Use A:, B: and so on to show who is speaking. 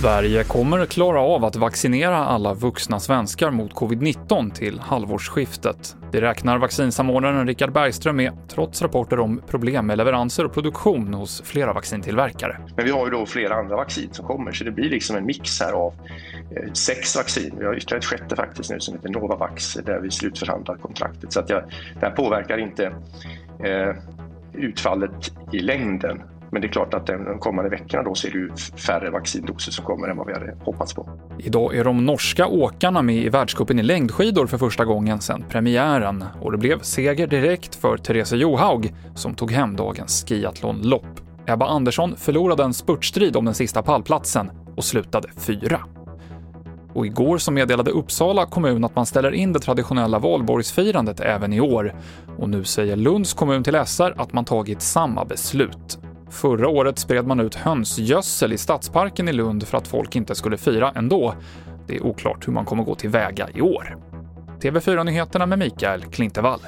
A: Sverige kommer klara av att vaccinera alla vuxna svenskar mot covid-19 till halvårsskiftet. Det räknar vaccinsamordnaren Richard Bergström med, trots rapporter om problem med leveranser och produktion hos flera vaccintillverkare.
B: Men vi har ju då flera andra vaccin som kommer, så det blir liksom en mix här av eh, sex vaccin. Vi har ytterligare ett sjätte faktiskt nu som heter Novavax, där vi slutförhandlar kontraktet. Så att jag, det här påverkar inte eh, utfallet i längden men det är klart att de kommande veckorna då ser det ju färre vaccindoser som kommer än vad vi hade hoppats på.
A: Idag är de norska åkarna med i världscupen i längdskidor för första gången sedan premiären och det blev seger direkt för Therese Johaug som tog hem dagens skiathlonlopp. Ebba Andersson förlorade en spurtstrid om den sista pallplatsen och slutade fyra. Och igår så meddelade Uppsala kommun att man ställer in det traditionella valborgsfirandet även i år. Och nu säger Lunds kommun till SR att man tagit samma beslut. Förra året spred man ut hönsgödsel i Stadsparken i Lund för att folk inte skulle fira ändå. Det är oklart hur man kommer gå tillväga i år. TV4-nyheterna med Mikael Klintevall.